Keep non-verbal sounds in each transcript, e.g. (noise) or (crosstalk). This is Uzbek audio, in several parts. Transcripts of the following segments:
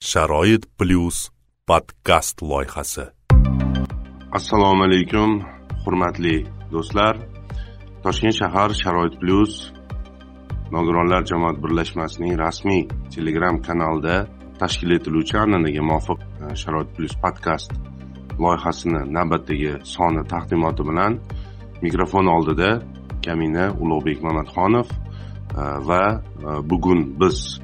sharoit plyus podkast loyihasi. Assalomu alaykum hurmatli do'stlar. Toshkent shahar sharoit plyus nogironlar jamoat birlashmasining rasmiy telegram kanalida tashkil etiluvchi an'anaga muvofiq e, sharoit plyus podkast loyihasini navbatdagi soni taqdimoti bilan mikrofon oldida kamina ulug'bek mamatxonov e, va e, bugun biz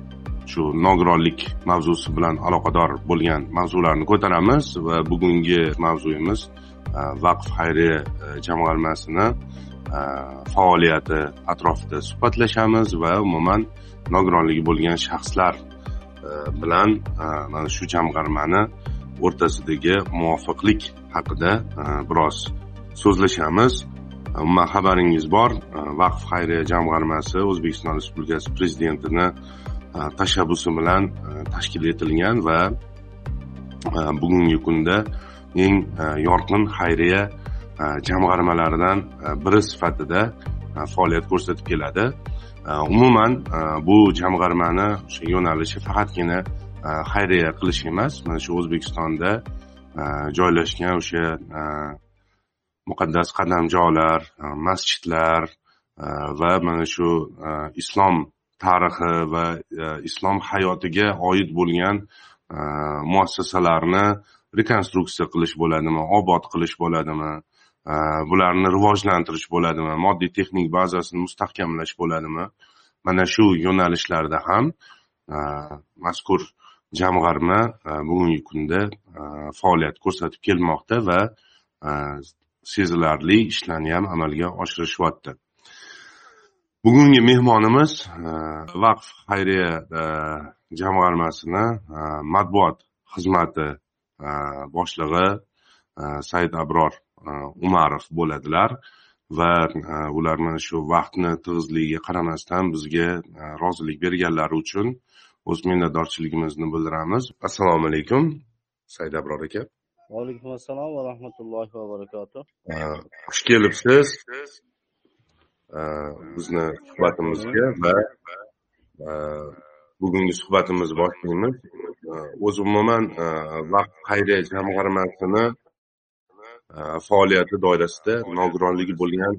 shu nogironlik mavzusi bilan aloqador bo'lgan mavzularni ko'taramiz va bugungi mavzuyimiz e, vaqf xayriya e, jamg'armasini e, faoliyati atrofida suhbatlashamiz va umuman nogironligi bo'lgan shaxslar bilan mana shu jamg'armani o'rtasidagi muvofiqlik haqida biroz so'zlashamiz. Umuman xabaringiz bor vaqf xayriya jamg'armasi o'zbekiston respublikasi prezidentini E, tashabbusi bilan e, tashkil etilgan va e, bugungi kunda eng yorqin xayriya jamg'armalaridan biri sifatida faoliyat ko'rsatib keladi. Umuman bu jamg'armani o'sha yo'nalishi faqatgina xayriya qilish emas. Mana shu o'zbekistonda joylashgan o'sha muqaddas qadamjolar masjidlar va mana shu islom tarixi va e, islom hayotiga oid bo'lgan e, muassasalarni rekonstruksiya qilish bo'ladimi obod qilish bo'ladimi e, bularni rivojlantirish bo'ladimi moddiy texnik bazasini mustahkamlash bo'ladimi? Mana shu yo'nalishlarda ham mazkur jamg'arma bugungi kunda faoliyat ko'rsatib kelmoqda va sezilarli ishlarni ham amalga oshirishyapti bugungi mehmonimiz e, vaqf xayriya e, jamg'armasini e, matbuot xizmati boshlig'i said abror umarov bo'ladilar va ular mana shu vaqtni tig'izligiga qaramasdan bizga rozilik berganlari uchun o'z minnatdorchiligimizni bildiramiz. Assalomu alaykum said abror aka. Va alaykum assalom va rahmatullohi va barakatuh. Xush kelibsiz bizni suhbatimizga va bugungi suhbatimizni boshlaymiz o'zi umuman vaqt xayriya jamg'armasini faoliyati doirasida nogironligi bo'lgan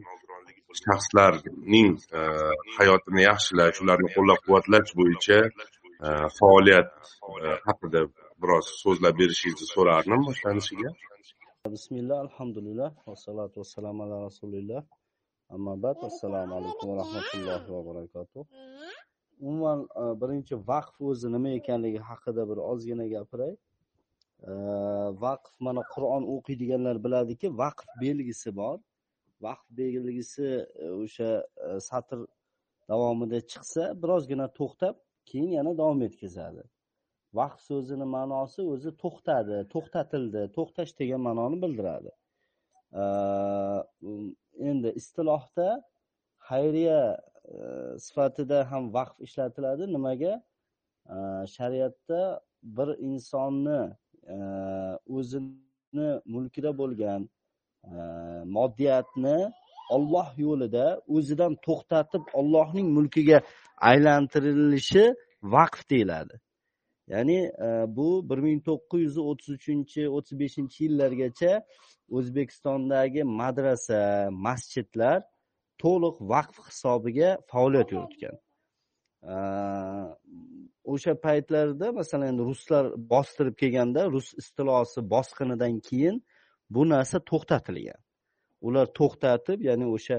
shaxslarning hayotini yaxshilash ularni qo'llab quvvatlash bo'yicha faoliyat haqida biroz so'zlab berishingizni so'rardim boshlanishiga bismillah alhamdulillah vassalotu vassalamu ala rasulilloh Amma ba'd assalomu alaykum va rahmatullohi va barakatuh. Umuman e, birinchi vaqf o'zi nima ekanligi haqida bir ozgina gapiray. E, vaqf mana Qur'on o'qiydiganlar biladiki, vaqf belgisi bor. Vaqf belgisi e, o'sha satr davomida chiqsa, birozgina to'xtab, keyin yana davom etkazadi. Vaqf so'zini ma'nosi o'zi to'xtadi, to'xtatildi, to'xtash degan ma'noni bildiradi. Endi istilohda xayriya e, sifatida ham vaqf ishlatiladi. Nimaga? E, shariatda bir insonni e, o'zini mulkida bo'lgan e, moddiyatni olloh yo'lida o'zidan to'xtatib ollohning mulkiga aylantirilishi vaqf deyiladi. Ya'ni e, bu bir ming to'qqiz yuz o'ttiz uchinchi o'ttiz beshinchi yillargacha o'zbekistondagi madrasa masjidlar to'liq vaqf hisobiga faoliyat yuritgan. E, o'sha paytlarda masalan ruslar bostirib kelganda rus istilosi bosqinidan keyin bu narsa to'xtatilgan. Ular to'xtatib ya'ni o'sha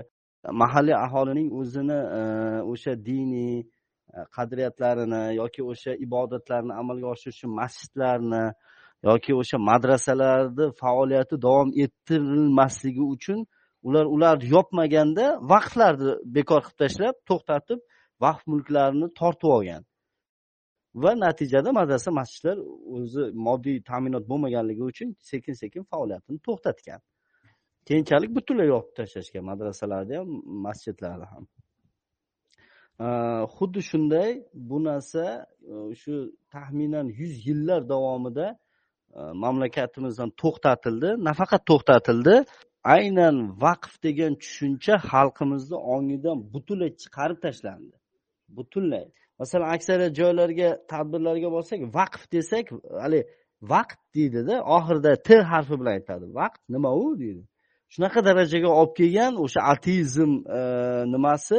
mahalliy aholining o'zini e, o'sha diniy E, qadriyatlarini yoki o'sha ibodatlarni amalga oshirish uchun masjidlarni yoki o'sha madrasalarni faoliyati davom ettirilmasligi uchun ular ularni yopmaganda vaqflarni bekor qilib tashlab to'xtatib vaqf mulklarini tortib olgan. Va natijada madrasa masjidlar o'zi moddiy ta'minot bo'lmaganligi uchun sekin sekin faoliyatini to'xtatgan. Keyinchalik butunlay yopib tashlashgan madrasalarni ham masjidlarni ham. Э, xuddi shunday bu narsa e, shu taxminan yuz yillar davomida e, mamlakatimizdan to'xtatildi. Nafaqat to'xtatildi. Aynan vaqf degan tushuncha xalqimizni ongidan butunlay chiqarib tashlandi. Butunlay. Masalan aksariyat joylarga tadbirlarga borsak vaqf desak haligi vaqt deydida oxirida t harfi bilan aytadi. Vaqt nima u deydi? Shunaqa darajaga olib kelgan o'sha ateizm e, nimasi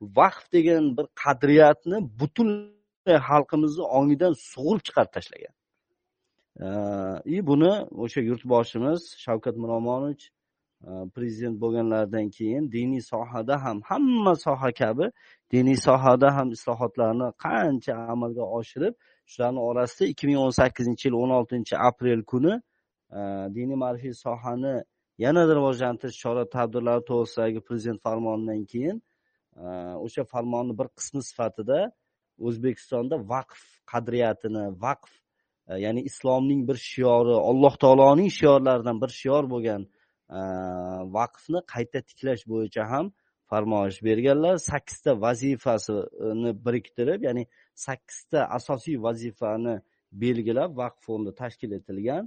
vaqf degan bir qadriyatni butunlay xalqimizni ongidan sug'urib chiqarib tashlagan. И buni o'sha yurtboshimiz shavkat miromonovich e, prezident bo'lganlaridan keyin diniy sohada ham hamma soha kabi diniy sohada ham islohotlarni qancha amalga oshirib shularni orasida ikki ming o'n sakkizinchi yil o'n oltinchi aprel kuni e, diniy ma'rifiy sohani yanada rivojlantirish chora tadbirlari to'g'risidagi prezident farmonidan keyin Э, o'sha farmonni bir qismi sifatida o'zbekistonda vaqf qadriyatini vaqf e, ya'ni islomning bir shiori alloh taoloning shiorlaridan bir shior bo'lgan e, vaqfni qayta tiklash bo'yicha ham farmoyish berganlar. Sakkizta vazifasini biriktirib ya'ni sakkizta asosiy vazifani belgilab vaqf fondi tashkil etilgan.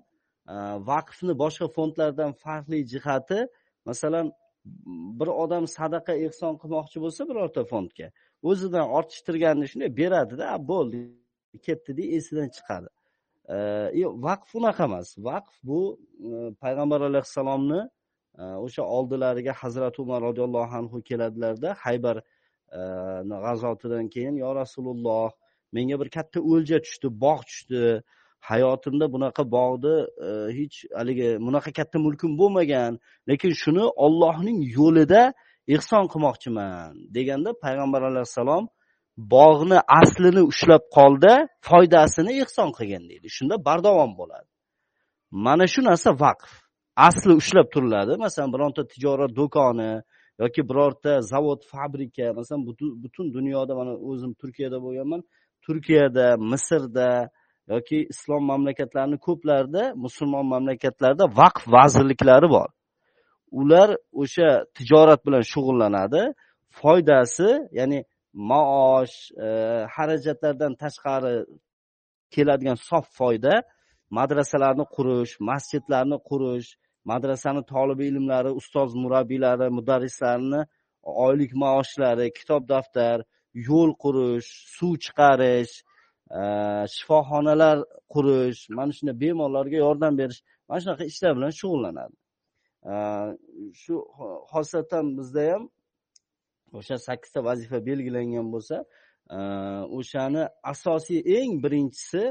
E, vaqfni boshqa fondlardan farqli jihati masalan bir odam sadaqa ehson qilmoqchi bo'lsa birorta fondga o'zidan ortishtirganini shunday beradida bo'ldi ketdida esidan chiqadi. Vaqf unaqa emas. Vaqf bu e, payg'ambar alayhissalomni e, o'sha oldilariga hazrati umar roziyallohu anhu keladilarda haybar e, g'azotidan keyin yo rasululloh menga bir katta o'lja tushdi bog' tushdi hayotimda bunaqa bog'ni e, hech haligi bunaqa katta mulkim bo'lmagan lekin shuni ollohning yo'lida ehson qilmoqchiman deganda payg'ambar alayhissalom bog'ni aslini ushlab qolda foydasini ehson qilgin deydi. Shunda bardavom bo'ladi. Mana shu narsa vaqf. Asli ushlab turiladi. Masalan bironta tijorat do'koni yoki birorta zavod fabrika masalan butun dunyoda mana o'zim turkiyada bo'lganman turkiyada misrda yoki islom mamlakatlarini ko'plarida musulmon mamlakatlarda vaqf vazirliklari bor. Ular o'sha tijorat bilan shug'ullanadi. Foydasi ya'ni maosh e, xarajatlardan tashqari keladigan sof foyda madrasalarni qurish masjidlarni qurish madrasani tolibi ilmlari ustoz murabbiylari mudarrislarni oylik maoshlari kitob daftar yo'l qurish suv chiqarish Э, shifoxonalar qurish mana shunday bemorlarga yordam berish mana shunaqa ishlar bilan shug'ullanadi. Э, shu xosatan bizda ham o'sha sakkizta vazifa belgilangan bo'lsa э, o'shani asosiy eng birinchisi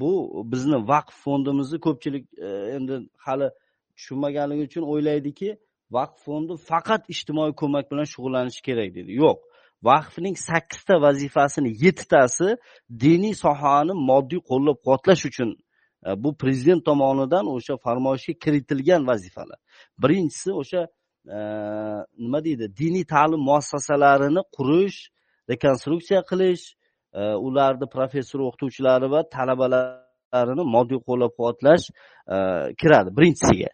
bu bizni vaqf fondimizni ko'pchilik e, endi hali tushunmaganligi uchun o'ylaydiki vaqf fondi faqat ijtimoiy ko'mak bilan shug'ullanishi kerak deydi yo'q. Vaqfning sakkizta vazifasini yettitasi diniy sohani moddiy qo'llab quvvatlash uchun e, bu prezident tomonidan o'sha farmoyishga kiritilgan vazifalar. Birinchisi o'sha e, nima deydi diniy ta'lim muassasalarini qurish rekonstruksiya qilish e, ularni professor o'qituvchilari va talabalarini moddiy qo'llab quvvatlash kiradi birinchisiga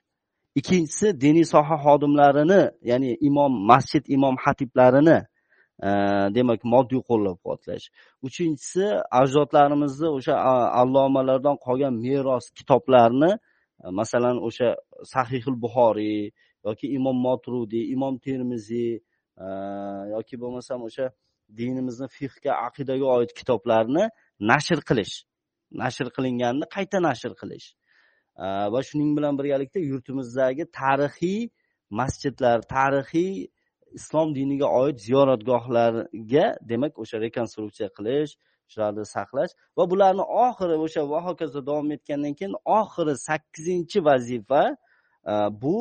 ikkinchisi diniy soha xodimlarini ya'ni imom masjid imom xatiblarini demak moddiy qo'llab quvvatlash. Uchinchisi ajdodlarimizni o'sha allomalardan qolgan meros kitoblarni e, masalan o'sha sahihul buxoriy yoki imom motrudiy imom termiziy e, yoki bo'lmasam o'sha dinimizni fihga aqidaga oid kitoblarni nashr qilish. Nashr qilinganini qayta nashr qilish. E, va shuning bilan birgalikda yurtimizdagi tarixiy masjidlar tarixiy islom diniga oid ziyoratgohlarga demak o'sha rekonstruksiya qilish shularni saqlash va bularni oxiri o'sha va hokazo davom etgandan keyin oxiri sakkizinchi vazifa e, bu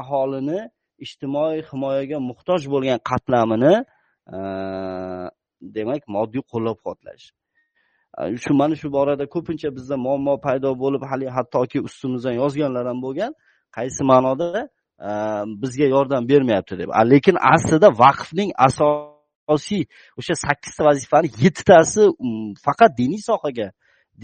aholini ijtimoiy himoyaga muhtoj bo'lgan qatlamini e, demak moddiy qo'llab quvvatlash. E, shu mana shu borada ko'pincha bizda muammo paydo bo'lib hali hattoki ustimizdan yozganlar ham bo'lgan qaysi ma'noda Ehm, bizga yordam bermayapti deb. Lekin aslida vaqfning asosiy o'sha sakkizta vazifani yettitasi mm, faqat diniy sohaga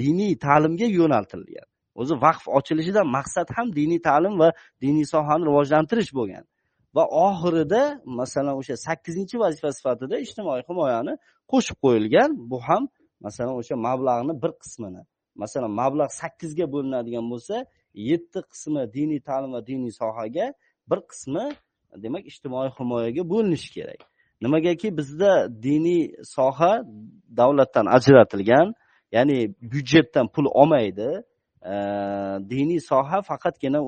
diniy ta'limga yo'naltirilgan. O'zi vaqf ochilishidan maqsad ham diniy ta'lim va diniy sohani rivojlantirish bo'lgan. Va oxirida masalan o'sha sakkizinchi vazifa sifatida ijtimoiy himoyani qo'shib qo'yilgan. Bu ham masalan o'sha mablag'ni bir qismini. Masalan mablag' sakkizga bo'linadigan bo'lsa yetti qismi diniy ta'lim va diniy sohaga bir qismi demak ijtimoiy himoyaga bo'linishi kerak. Nimagaki bizda diniy soha davlatdan ajratilgan ya'ni byudjetdan pul olmaydi e, diniy soha faqatgina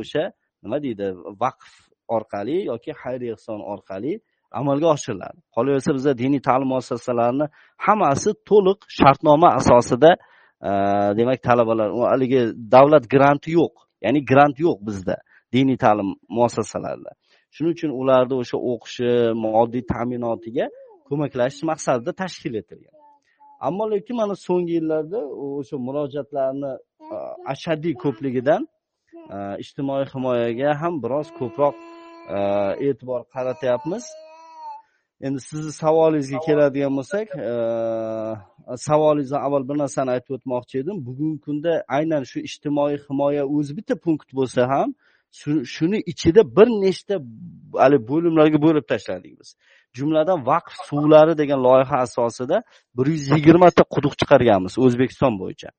o'sha nima deydi vaqf orqali yoki xayriya ehson orqali amalga oshiriladi. Qolaversa bizda diniy ta'lim muassasalarini hammasi to'liq shartnoma asosida e, demak talabalar haligi davlat granti yo'q ya'ni grant yo'q bizda. Diniy ta'lim muassasalarida. Shuning uchun ularni o'sha o'qishi moddiy ta'minotiga ko'maklashish maqsadida tashkil etilgan. Ammo lekin mana so'nggi yillarda o'sha murojaatlarni ashaddiy ko'pligidan ijtimoiy himoyaga ham biroz ko'proq e'tibor qaratyapmiz. Endi sizni savolingizga keladigan bo'lsak savolingizdan avval bir narsani aytib o'tmoqchi edim. Bugungi kunda aynan shu ijtimoiy himoya o'zi bitta punkt bo'lsa ham shuni ichida bir nechta haligi bo'limlarga bo'lib tashladik biz. Jumladan vaqf suvlari degan loyiha asosida bir yuz yigirmata quduq chiqarganmiz o'zbekiston bo'yicha.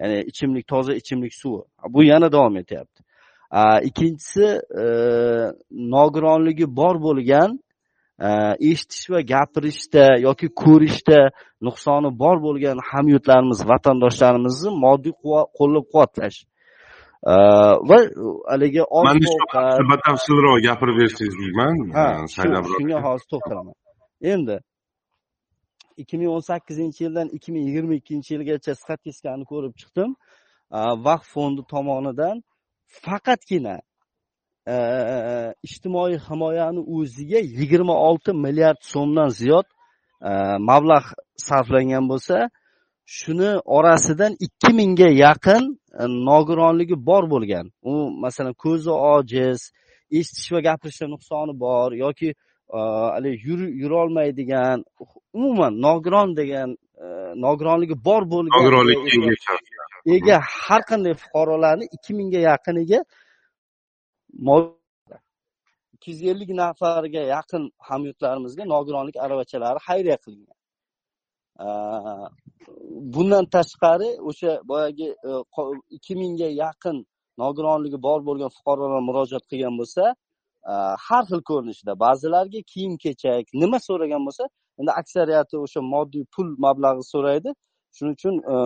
Ya'ni ichimlik toza ichimlik suvi. Bu yana davom etyapti. Ikkinchisi e, nogironligi bor bo'lgan e, eshitish va gapirishda yoki ko'rishda nuqsoni bor bo'lgan hamyurtlarimiz vatandoshlarimizni moddiy qo'llab quvvatlash va haligi mana shu batafsilroq gapirib bersangiz deyman ha shunga hozir to'xtalaman endi ikki ming o'n sakkizinchi yildan ikki ming yigirma ikkinchi yilgacha statistikani ko'rib chiqdim. Vaqf fondi tomonidan faqatgina ijtimoiy himoyani o'ziga yigirma olti milliard so'mdan ziyod mablag' sarflangan bo'lsa shuni orasidan ikki mingga yaqin nogironligi bor bo'lgan. U masalan ko'zi ojiz eshitish va gapirishda nuqsoni bor yoki haligi yurolmaydigan umuman nogiron degan nogironligi bor bo'lgan nogironlikka ega har qanday fuqarolarni ikki mingga yaqiniga ikki yuz ellik nafarga yaqin hamyurtlarimizga nogironlik aravachalari xayriya qilingan bundan tashqari o'sha boyagi e, ikki mingga yaqin nogironligi bor bo'lgan fuqarolar murojaat qilgan bo'lsa e, har xil ko'rinishda ba'zilariga kiyim kechak nima so'ragan bo'lsa endi aksariyati o'sha moddiy pul mablag'i so'raydi. Shuning uchun e,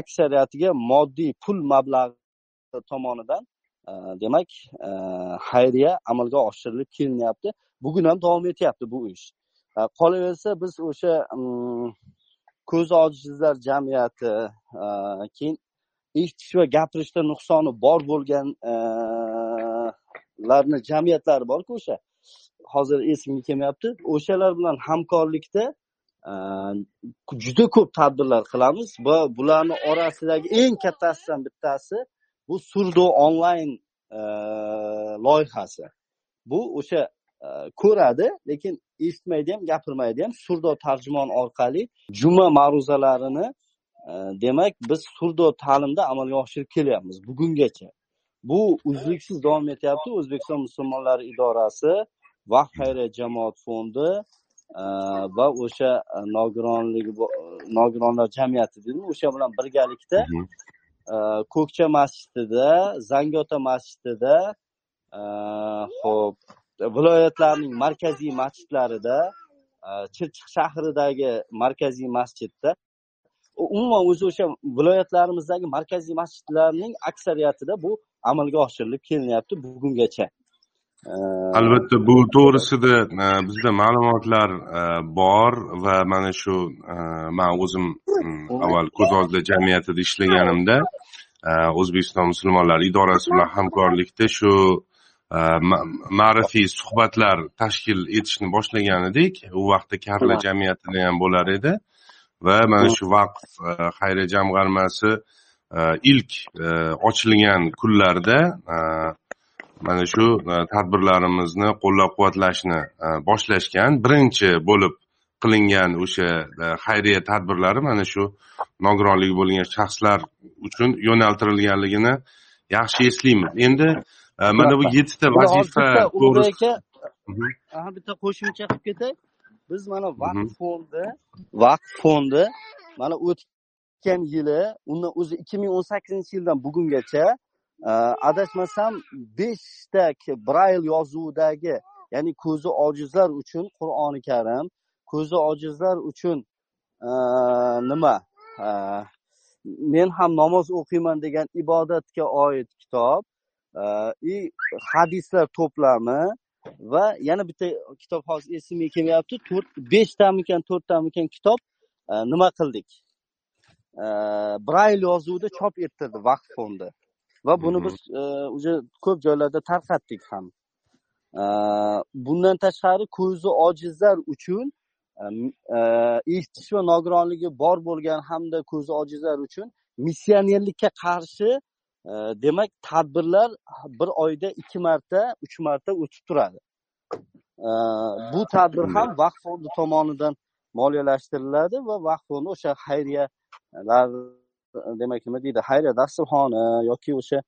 aksariyatiga moddiy pul mablag'i tomonidan demak xayriya amalga oshirilib kelinyapti. Bugun ham davom etyapti bu ish. Qolaversa biz o'sha mm, ko'zi ojizlar jamiyati e, keyin eshitish va gapirishda nuqsoni bor bo'lganlarni e, jamiyatlari borku o'sha. Hozir esimga kelmayapti. O'shalar bilan hamkorlikda e, juda ko'p tadbirlar qilamiz va bularni orasidagi eng kattasidan bittasi bu surdo onlayn loyihasi. Bu o'sha ko'radi lekin eshitmaydi ham gapirmaydi ham. Surdo tarjimon orqali juma ma'ruzalarini demak biz surdo ta'limda amalga oshirib kelyapmiz bugungacha. Bu uzluksiz davom etyapti. O'zbekiston musulmonlari idorasi vaqf xayriya jamoat fondi va o'sha nogironligi nogironlar jamiyati deydimi o'sha bilan birgalikda ko'kcha masjidida zangiota masjidida ho'p viloyatlarning markaziy masjidlarida e, chirchiq shahridagi markaziy masjidda umuman o'zi o'sha viloyatlarimizdagi markaziy masjidlarning aksariyatida bu amalga oshirilib kelinyapti bugungacha. E, Albatta bu to'g'risida e, bizda ma'lumotlar bor va mana shu man o'zim avval ko'z oldida jamiyatida ishlaganimda o'zbekiston musulmonlari idorasi bilan hamkorlikda shu ma'rifiy suhbatlar tashkil etishni boshlagan edik u vaqtda karla jamiyatida ham bo'lar edi. Va mana shu vaqf xayriya jamg'armasi ilk ochilgan kunlarda mana shu tadbirlarimizni qo'llab quvvatlashni boshlashgan birinchi bo'lib qilingan o'sha xayriya tadbirlari mana shu nogironligi bo'lgan shaxslar uchun yo'naltirilganligini yaxshi eslaymiz endi mana bu yettita vazifa to'g'risida bitta qo'shimcha qilib ketay biz mana vaqf fondi vaqf fondi mana o'tgan yili undan o'zi ikki ming o'n sakkizinchi yildan bugungacha adashmasam beshta brayl yozuvidagi ya'ni ko'zi ojizlar uchun qur'oni karim ko'zi ojizlar uchun nima men ham namoz o'qiyman degan ibodatga oid kitob и hadislar to'plami va yana bitta kitob hozir esimga kelmayapti to'rt beshtamikan to'rttamikan kitob nima qildik brayl yozuvida chop ettirdi vaqf fondi va buni biz уже ko'p joylarda tarqatdik ham bundan tashqari ko'zi ojizlar uchun eshitish va nogironligi bor bo'lgan hamda ko'zi ojizlar uchun missionerlikka qarshi demak tadbirlar bir oyda ikki marta uch marta o'tib turadi. Bu tadbir ham vaqf fondi tomonidan moliyalashtiriladi va vaqf fondi o'sha xayriyalar demak nima deydi xayriya dasturxoni yoki o'sha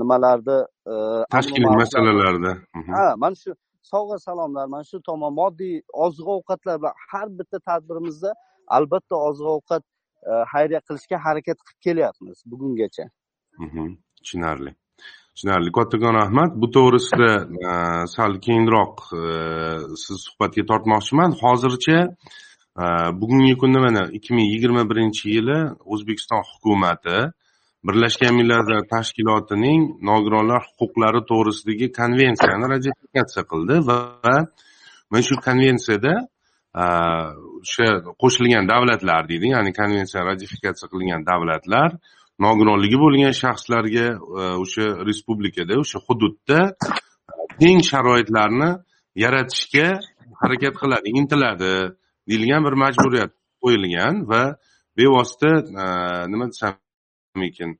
nimalarni tashkiliy masalalarda. Ha mana shu sovg'a salomlar mana shu tomon moddiy oziq ovqatlar bilan har bitta tadbirimizda albatta oziq ovqat xayriya qilishga harakat qilib kelyapmiz bugungacha tushunarli. Tushunarli. Kattakon rahmat bu to'g'risida sal keyinroq э, siz suhbatga tortmoqchiman. Hozircha bugungi kunda mana ikki ming yigirma birinchi yili o'zbekiston hukumati birlashgan millatlar tashkilotining nogironlar huquqlari to'g'risidagi konvensiyani ratifikatsiya qildi va mana shu konvensiyada o'sha qo'shilgan davlatlar deydi ya'ni konvensiya ratifikatsiya qilingan davlatlar nogironligi bo'lgan shaxslarga e, o'sha respublikada o'sha hududda e, teng sharoitlarni yaratishga harakat qiladi intiladi deyilgan bir majburiyat qo'yilgan va bevosita e, nima desam ekan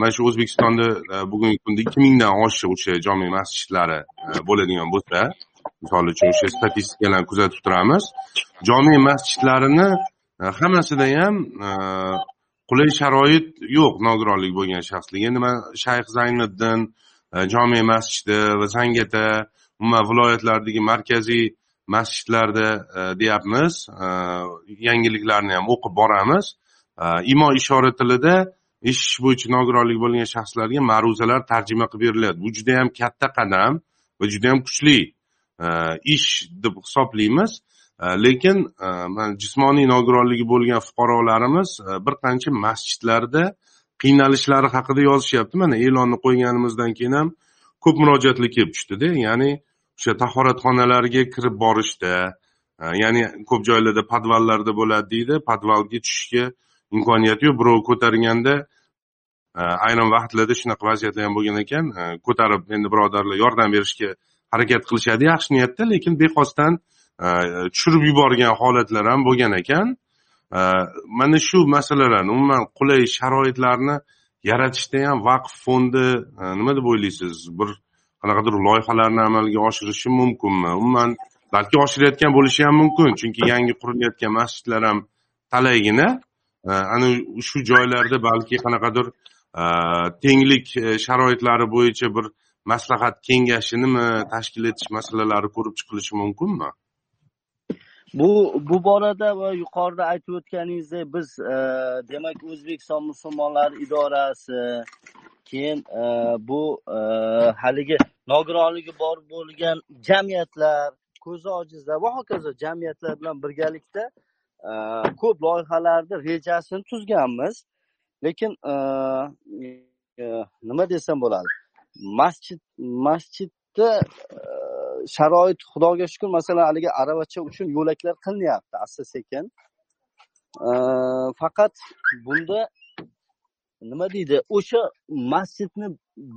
mana shu o'zbekistonda bugungi kunda ikki mingdan oshiq o'sha jome masjidlari bo'ladigan bo'lsa misol uchun o'sha statistikalarni kuzatib turamiz jome masjidlarini hammasida ham qulay sharoit yo'q nogironligi bo'lgan shaxslarga endi man shayx zayniddin e, jome masjidi va zangata umuman viloyatlardagi markaziy masjidlarda e, deyapmiz. E, yangiliklarni ham o'qib boramiz. Imo ishora tilida eshitish bo'yicha nogironligi bo'lgan shaxslarga ma'ruzalar tarjima qilib beriladi bu juda yam katta qadam va juda yam kuchli ish deb hisoblaymiz. Э, lekin э, jismoniy nogironligi bo'lgan fuqarolarimiz e, bir qancha masjidlarda qiynalishlari haqida yozishyapti. Mana e'lonni qo'yganimizdan keyin ham ko'p murojaatlar kelib tushdida. Ya'ni o'sha tahoratxonalarga kirib borishda e, ya'ni ko'p joylarda podvallarda bo'ladi deydi. Podvalga tushishga imkoniyati yo'q. Birov ko'targanda e, ayrim vaqtlarda shunaqa vaziyatlar ham bo'lgan ekan. Ko'tarib endi birodarlar yordam berishga harakat qilishadi. Yaxshi niyatda lekin bexosdan tushirib yuborgan holatlar ham bo'lgan ekan. Mana shu masalalarni umuman qulay sharoitlarni yaratishda ham vaqf fondi e, nima deb o'ylaysiz? Bir qanaqadir loyihalarni amalga oshirishi mumkinmi? Umuman balki oshirayotgan bo'lishi ham mumkin chunki yangi qurilayotgan masjidlar ham talaygina. Ana shu joylarda balki qanaqadir e, tenglik e, sharoitlari bo'yicha bir maslahat kengashinimi tashkil etish masalalari ko'rib chiqilishi mumkinmi? Bu bu borada va yuqorida aytib o'tganingizdek biz demak o'zbekiston musulmonlari idorasi keyin bu haligi nogironligi bor bo'lgan jamiyatlar ko'zi ojizlar va hokazo jamiyatlar bilan birgalikda ko'p loyihalarni rejasini tuzganmiz. Lekin nima desam bo'ladi? Masjid masjidda sharoit xudoga shukur masalan haligi aravacha uchun yo'laklar qilinyapti asta sekin. Faqat bunda nima deydi o'sha masjidni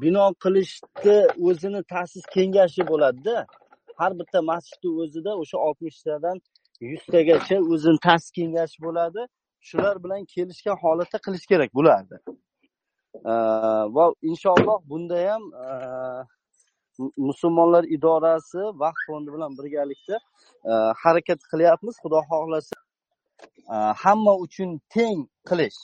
bino qilishni o'zini ta'sis kengashi bo'ladida har bitta masjidni o'zida o'sha oltmishtadan yuztagacha o'zini ta'sis kengashi bo'ladi. Shular bilan kelishgan holatda qilish kerak bularni va inshaalloh bunda ham musulmonlar idorasi vaqf fondi bilan birgalikda e, harakat qilyapmiz. Xudo xohlasa e, hamma uchun teng qilish.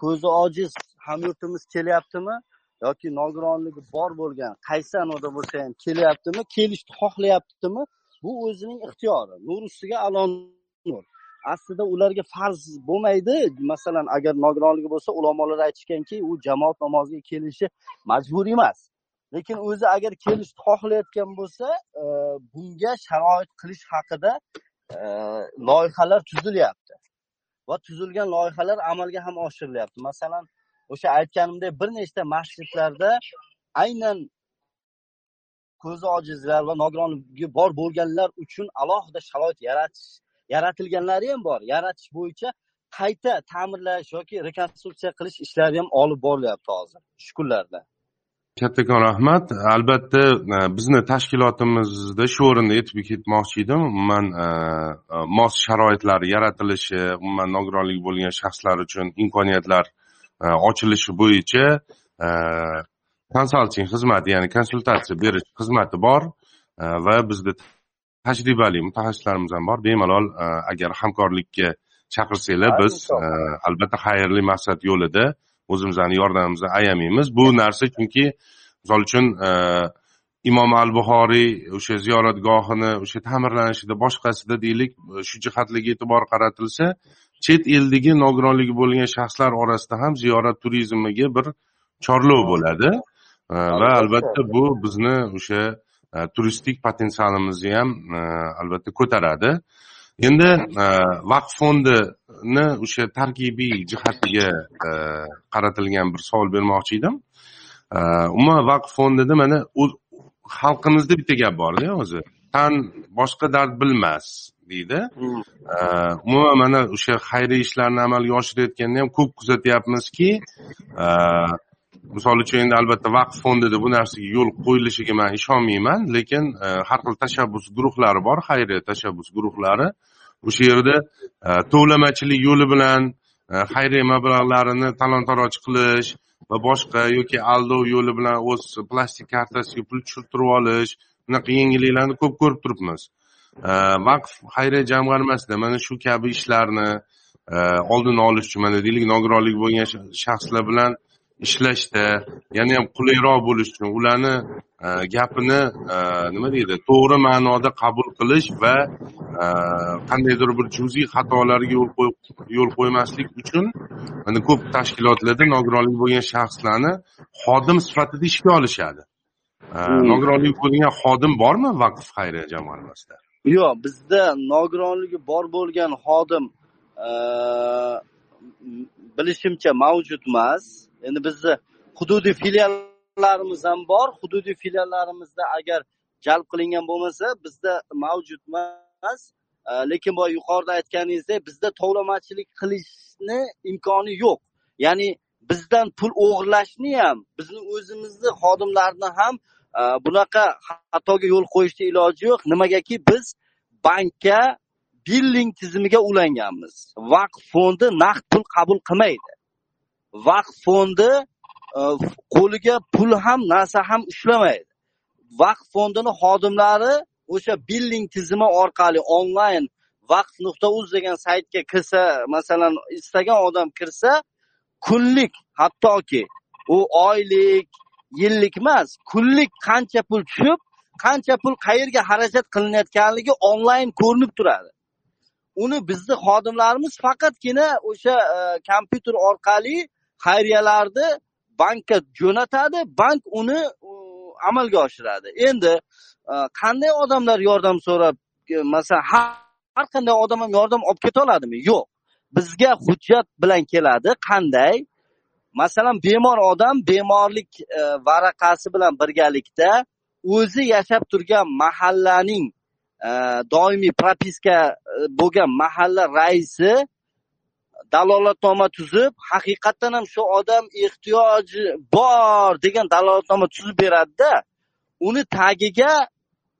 Ko'zi ojiz hamyurtimiz kelyaptimi yoki nogironligi bor bo'lgan qaysi anoda bo'lsa ham kelyaptimi kelishni xohlayaptimi bu o'zining ixtiyori. Nur ustiga alon nur. Aslida ularga farz bo'lmaydi. Masalan agar nogironligi bo'lsa ulamolar aytishganki u jamoat namoziga kelishi majburiy emas. Lekin o'zi agar kelishni xohlayotgan bo'lsa e, bunga sharoit qilish haqida e, loyihalar tuzilyapti. Va tuzilgan loyihalar amalga ham oshirilyapti. Masalan o'sha aytganimdek bir nechta masjidlarda aynan ko'zi ojizlar va nogironligi bor bo'lganlar uchun alohida sharoit yaratish yaratilganlari ham bor. Yaratish bo'yicha qayta ta'mirlash yoki rekonstruksiya qilish ishlari ham olib borilyapti hozir shu kunlarda. Kattakon rahmat. Albatta e, bizni tashkilotimizda shu o'rinda aytib ketmoqchi edim. Umuman e, e, mos sharoitlar yaratilishi umuman nogironligi bo'lgan shaxslar uchun imkoniyatlar ochilishi bo'yicha konsalting xizmati ya'ni konsultatsiya berish xizmati bor va bizda tajribali mutaxassislarimiz ham bor. Bemalol agar hamkorlikka chaqirsanglar biz albatta xayrli maqsad yo'lida o'zimizni yordamimizni ayamaymiz. Bu narsa chunki misol uchun e, imom al buxoriy o'sha ziyoratgohini o'sha ta'mirlanishida boshqasida deylik shu jihatlarga e'tibor qaratilsa chet eldagi nogironligi bo'lgan shaxslar orasida ham ziyorat turizmiga bir chorlov bo'ladi. E, va albatta. bu bizni o'sha e, turistik potensialimizni ham albatta ko'taradi. Endi vaqf ni o'sha tarkibiy jihatiga e, qaratilgan bir savol bermoqchi edim. E, umuman vaqf fondida mana xalqimizda bitta gap borda o'zi. Tan boshqa dard bilmas deydi. E, umuman mana o'sha xayriy ishlarni amalga oshirayotganda ham ko'p kuzatyapmizki misol uchun endi albatta vaqf fondida bu narsaga yo'l qo'yilishiga man ishonmayman lekin har xil tashabbus guruhlari bor xayriya tashabbus guruhlari. O'sha yerda e, tovlamachilik yo'li bilan e, xayriya mablag'larini talon taroj qilish va boshqa yoki aldov yo'li bilan o'z plastik kartasiga pul tushirtirib olish bunaqa yengilliklarni ko'p ko'rib turibmiz. E, vaqf xayriya jamg'armasida mana shu kabi ishlarni oldini olish uchun mana deylik nogironligi bo'lgan shaxslar bilan ishlashda yanayam qulayroq bo'lishi uchun ularni e, gapini e, nima deydi to'g'ri ma'noda qabul qilish va e, qandaydir bir juziy xatolarga yo'l yo'l qo'ymaslik uchun mana ko'p tashkilotlarda nogironligi bo'lgan shaxslarni xodim sifatida ishga olishadi. Hmm. nogironligi bo'lgan xodim bormi vaqf xayriya jamg'armasida yo'q bizda nogironligi bor bo'lgan xodim bilishimcha mavjud emas endi bizni hududiy filiallarimiz ham bor. Hududiy filiallarimizda agar jalb qilingan bo'lmasa bizda mavjud emas lekin boya yuqorida aytganingizdek bizda tovlamachilik qilishni imkoni yo'q. Ya'ni bizdan pul o'g'irlashni ham bizni o'zimizni xodimlarni ham bunaqa xatoga yo'l qo'yishni iloji yo'q. Nimagaki biz bankka billing tizimiga ulanganmiz. Vaqf fondi naqd pul qabul qilmaydi. Vaqf fondi e, qo'liga pul ham narsa ham ushlamaydi. Vaqf fondini xodimlari o'sha billing tizimi orqali onlayn vaqf nuqta uz degan saytga kirsa masalan istagan odam kirsa kunlik hattoki u oylik yillik emas kunlik qancha pul tushib qancha pul qayerga xarajat qilinayotganligi onlayn ko'rinib turadi. Uni bizni xodimlarimiz faqatgina o'sha e, kompyuter orqali xayriyalarni bankka jo'natadi bank uni amalga oshiradi. Endi e, qanday odamlar yordam so'rab e, masalan har qanday odam ham yordam olib keta oladimi? Yo'q. Bizga hujjat bilan keladi. Qanday? Masalan bemor odam bemorlik e, varaqasi bilan birgalikda o'zi yashab turgan mahallaning doimiy propiska bo'lgan mahalla raisi dalolatnoma tuzib haqiqatdan ham shu odam ehtiyoji bor degan dalolatnoma tuzib beradida uni tagiga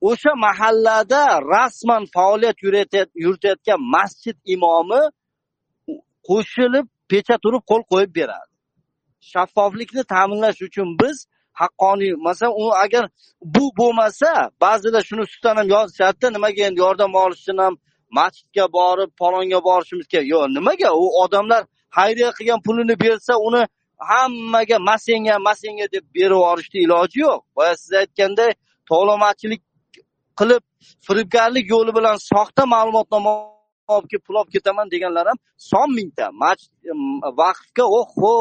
o'sha mahallada rasman faoliyat yuritayotgan masjid imomi qo'shilib pechat urib qo'l qo'yib beradi. Shaffoflikni ta'minlash uchun biz haqqoniy masalan u agar bu bo'lmasa ba'zilar shuni ustidan ham yozishadida nimaga endi yordam olish uchun ham masjidga borib palonga borishimiz kerak. Yo'q nimaga? U odamlar xayriya qilgan pulini bersa uni hammaga masenga masenga deb berib yuborishni iloji yo'q. Boya siz aytganday tovlamachilik qilib firibgarlik yo'li bilan soxta ma'lumotnoma olib kelib pul olib ketaman deganlar ham son mingta. Vaqfga oho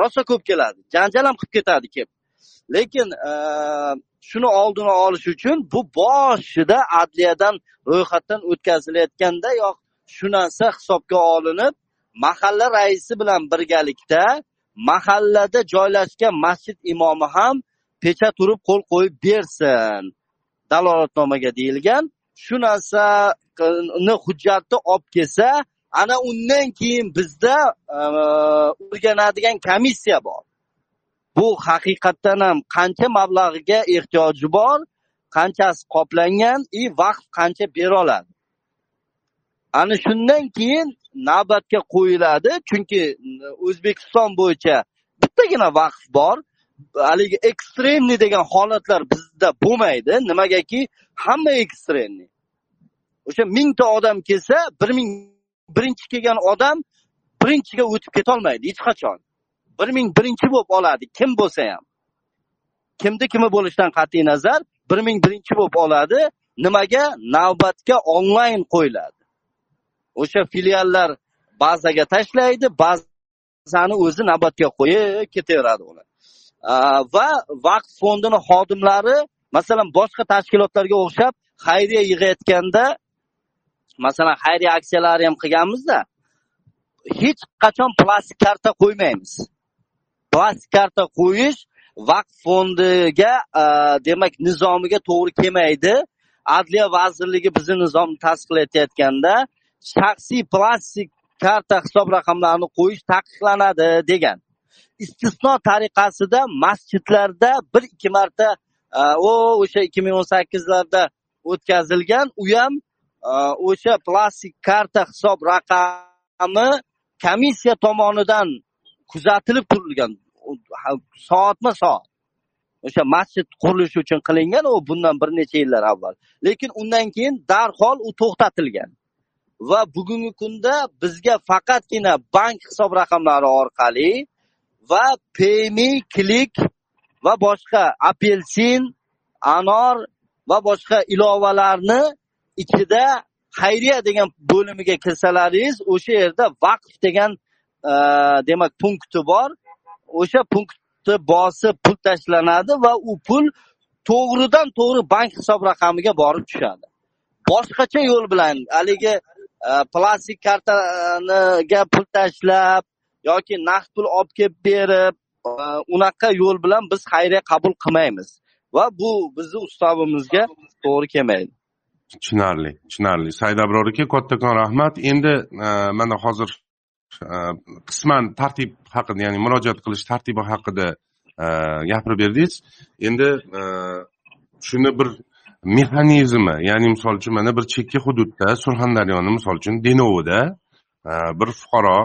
rosa ko'p keladi. Janjal ham qilib ketadi kelib. Lekin shuni oldini olish uchun bu boshida adliyadan ro'yxatdan o'tkazilayotganda yo shu narsa hisobga olinib mahalla raisi bilan birgalikda mahallada joylashgan masjid imomi ham pechat urib qo'l qo'yib bersin. Dalolatnomaga deyilgan shu narsani hujjatni olib kelsa ana undan keyin bizda e, o'rganadigan komissiya bor. Bu haqiqatdan ham qancha mablag'iga ehtiyoji bor qanchasi qoplangan и vaqt qancha bera oladi ana shundan keyin navbatga qo'yiladi chunki e, o'zbekiston bo'yicha bittagina vaqf bor. Haligi ekstremniy degan holatlar bizda bo'lmaydi. Nimagaki? Hamma ekstremniy. O'sha mingta odam kelsa bir ming birinchi kelgan odam birinchiga o'tib ketolmaydi hech qachon. Bir ming birinchi bo'lib oladi. Kim bo'lsa ham. Kimni kimi bo'lishidan qat'iy nazar bir ming birinchi bo'lib oladi. Nimaga? Navbatga onlayn qo'yiladi. O'sha filiallar bazaga tashlaydi bazani o'zi navbatga qo'yib ketaveradi ular va vaqt fondini xodimlari masalan boshqa tashkilotlarga o'xshab xayriya yig'ayotganda masalan xayriya aksiyalari ham qilganmizda hech qachon plastik karta qo'ymaymiz. Plastik karta qo'yish vaqf fondiga e, demak nizomiga to'g'ri kelmaydi. Adliya vazirligi bizni nizomni tasdiqlayotganda shaxsiy plastik karta hisob raqamlarini qo'yish taqiqlanadi degan. Istisno tariqasida masjidlarda bir ikki marta e, u o'sha ikki ming o'n sakkizlarda o'tkazilgan u ham e, o'sha plastik karta hisob raqami komissiya tomonidan kuzatilib turilgan soatma soat. O'sha masjid qurilishi uchun qilingan u bundan bir necha yillar avval. Lekin undan keyin darhol u to'xtatilgan. Va bugungi kunda bizga faqatgina bank hisob raqamlari orqali va payme klik va boshqa apelsin anor va boshqa ilovalarni ichida xayriya degan bo'limiga kirsalaringiz o'sha yerda vaqf degan demak punkti bor. O'sha punktni bosib pul tashlanadi va u pul to'g'ridan to'g'ri bank hisob raqamiga borib tushadi. Boshqacha yo'l bilan haligi e, plastik kartaniga pul tashlab yoki naqd pul olib kelib berib e, unaqa yo'l bilan biz xayriya qabul qilmaymiz va bu bizni ustavimizga to'g'ri kelmaydi. Tushunarli tushunarli. Said abror aka kattakon rahmat. Endi e, mana hozir Э, qisman tartib haqida ya'ni murojaat qilish tartibi haqida э, gapirib berdingiz. Endi э, shuni bir mexanizmi ya'ni misol uchun mana bir chekka hududda surxondaryoni misol uchun denovida bir fuqaro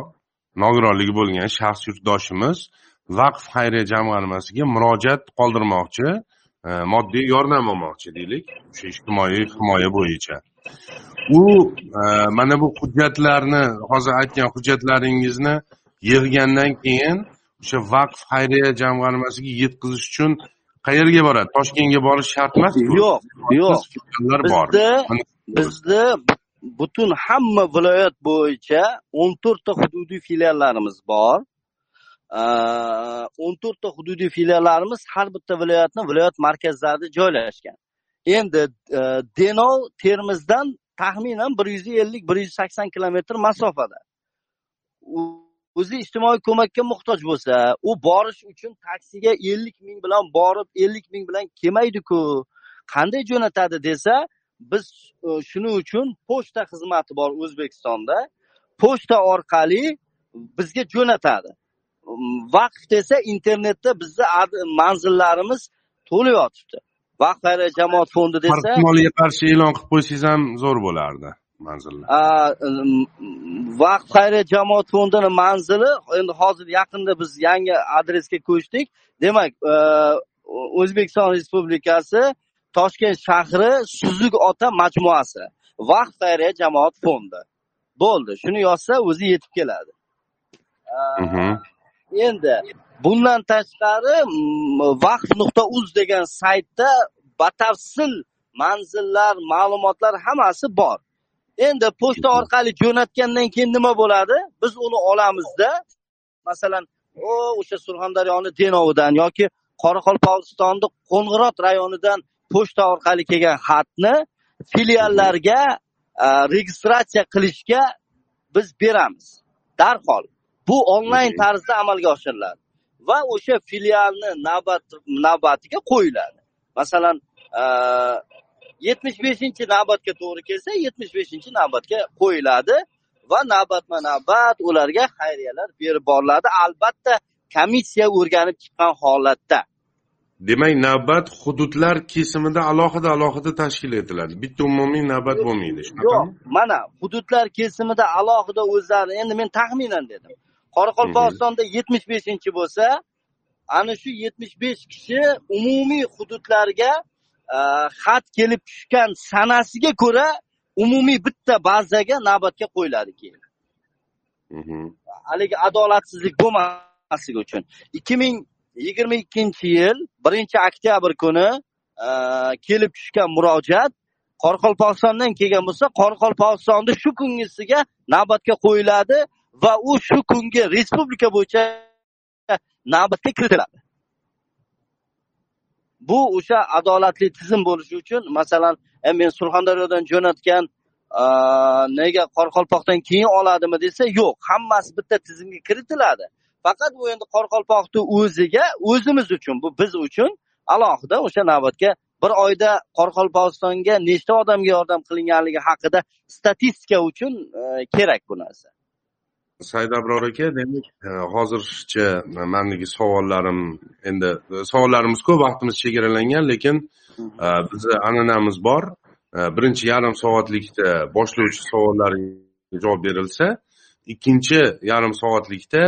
nogironligi bo'lgan shaxs yurtdoshimiz vaqf xayriya jamg'armasiga murojaat qoldirmoqchi moddiy yordam olmoqchi deylik o'sha ijtimoiy himoya bo'yicha. U e, mana bu hujjatlarni hozir aytgan hujjatlaringizni yig'gandan keyin o'sha vaqf xayriya jamg'armasiga yetkazish uchun qayerga boradi? Toshkentga borish shart emasku yo'q yo'q. Bizni bizni butun hamma viloyat bo'yicha o'n to'rtta hududiy filiallarimiz bor. O'n to'rtta hududiy filiallarimiz har bitta viloyatni viloyat markazlarida joylashgan. Endi e, denov termizdan taxminan bir yuz ellik bir yuz sakson kilometr masofada. O'zi ijtimoiy ko'makka muhtoj bo'lsa u borish uchun taksiga ellik ming bilan borib ellik ming bilan kelmaydiku. Qanday jo'natadi desa biz e, shuning uchun pochta xizmati bor o'zbekistonda. Pochta orqali bizga jo'natadi. Vaqf desa internetda bizni manzillarimiz to'lib yotibdi vaqf xayriya jamoat fondi desa ehtimolga qarshi e'lon qilib qo'ysangiz ham zo'r bo'lardi manzillar vaqf xayriya jamoat fondini manzili endi hozir yaqinda biz yangi adresga ko'chdik. Demak e, o'zbekiston respublikasi toshkent shahri suzuk ota majmuasi vaqf xayriya jamoat fondi. Bo'ldi. Shuni yozsa o'zi yetib keladi. Endi bundan tashqari vaqf nuqta uz degan saytda batafsil manzillar ma'lumotlar hammasi bor. Endi pochta orqali jo'natgandan keyin nima bo'ladi? Biz uni olamizda masalan o o'sha surxondaryoni denovidan yoki qoraqalpog'istonni qo'ng'irot rayonidan pochta orqali kelgan xatni filiallarga registratsiya qilishga biz beramiz. Darhol. Bu onlayn tarzda amalga oshiriladi va o'sha filialni navbat navbatiga qo'yiladi. Masalan e, yetmish beshinchi navbatga to'g'ri kelsa yetmish beshinchi navbatga qo'yiladi va navbatma navbat ularga xayriyalar berib boriladi. Albatta komissiya o'rganib chiqqan holatda. Demak navbat hududlar kesimida alohida alohida tashkil etiladi. Bitta umumiy navbat bo'lmaydi. Yo'q shunaqami mana hududlar kesimida alohida o'zlari endi men taxminan dedim qoraqalpog'istonda yetmish beshinchi bo'lsa ana shu yetmish besh kishi umumiy hududlarga e, xat kelib tushgan sanasiga ko'ra umumiy bitta bazaga navbatga qo'yiladi keyin. Mhm. haligi adolatsizlik bo'lmasligi uchun. ikki ming yigirma ikkinchi yil birinchi oktyabr kuni e, kelib tushgan murojaat qoraqalpog'istondan kelgan bo'lsa qoraqalpog'istonda shu kungisiga navbatga qo'yiladi va u shu kungi respublika bo'yicha navbatga kiritiladi. Bu o'sha adolatli tizim bo'lishi uchun masalan e, men surxondaryodan jo'natgan e, nega qoraqalpoqdan keyin oladimi desa yo'q hammasi bitta tizimga kiritiladi. Faqat bu endi qoraqalpoqni o'ziga o'zimiz uchun bu biz uchun alohida o'sha navbatga bir oyda qoraqalpog'istonga nechta odamga yordam qilinganligi haqida statistika uchun e, kerak bu narsa. Said abror aka demak e, hozircha mandagi savollarim endi savollarimiz ko'p vaqtimiz chegaralangan lekin e, bizni an'anamiz bor. E, birinchi yarim soatlikda boshlovchi savollarga javob berilsa ikkinchi yarim soatlikda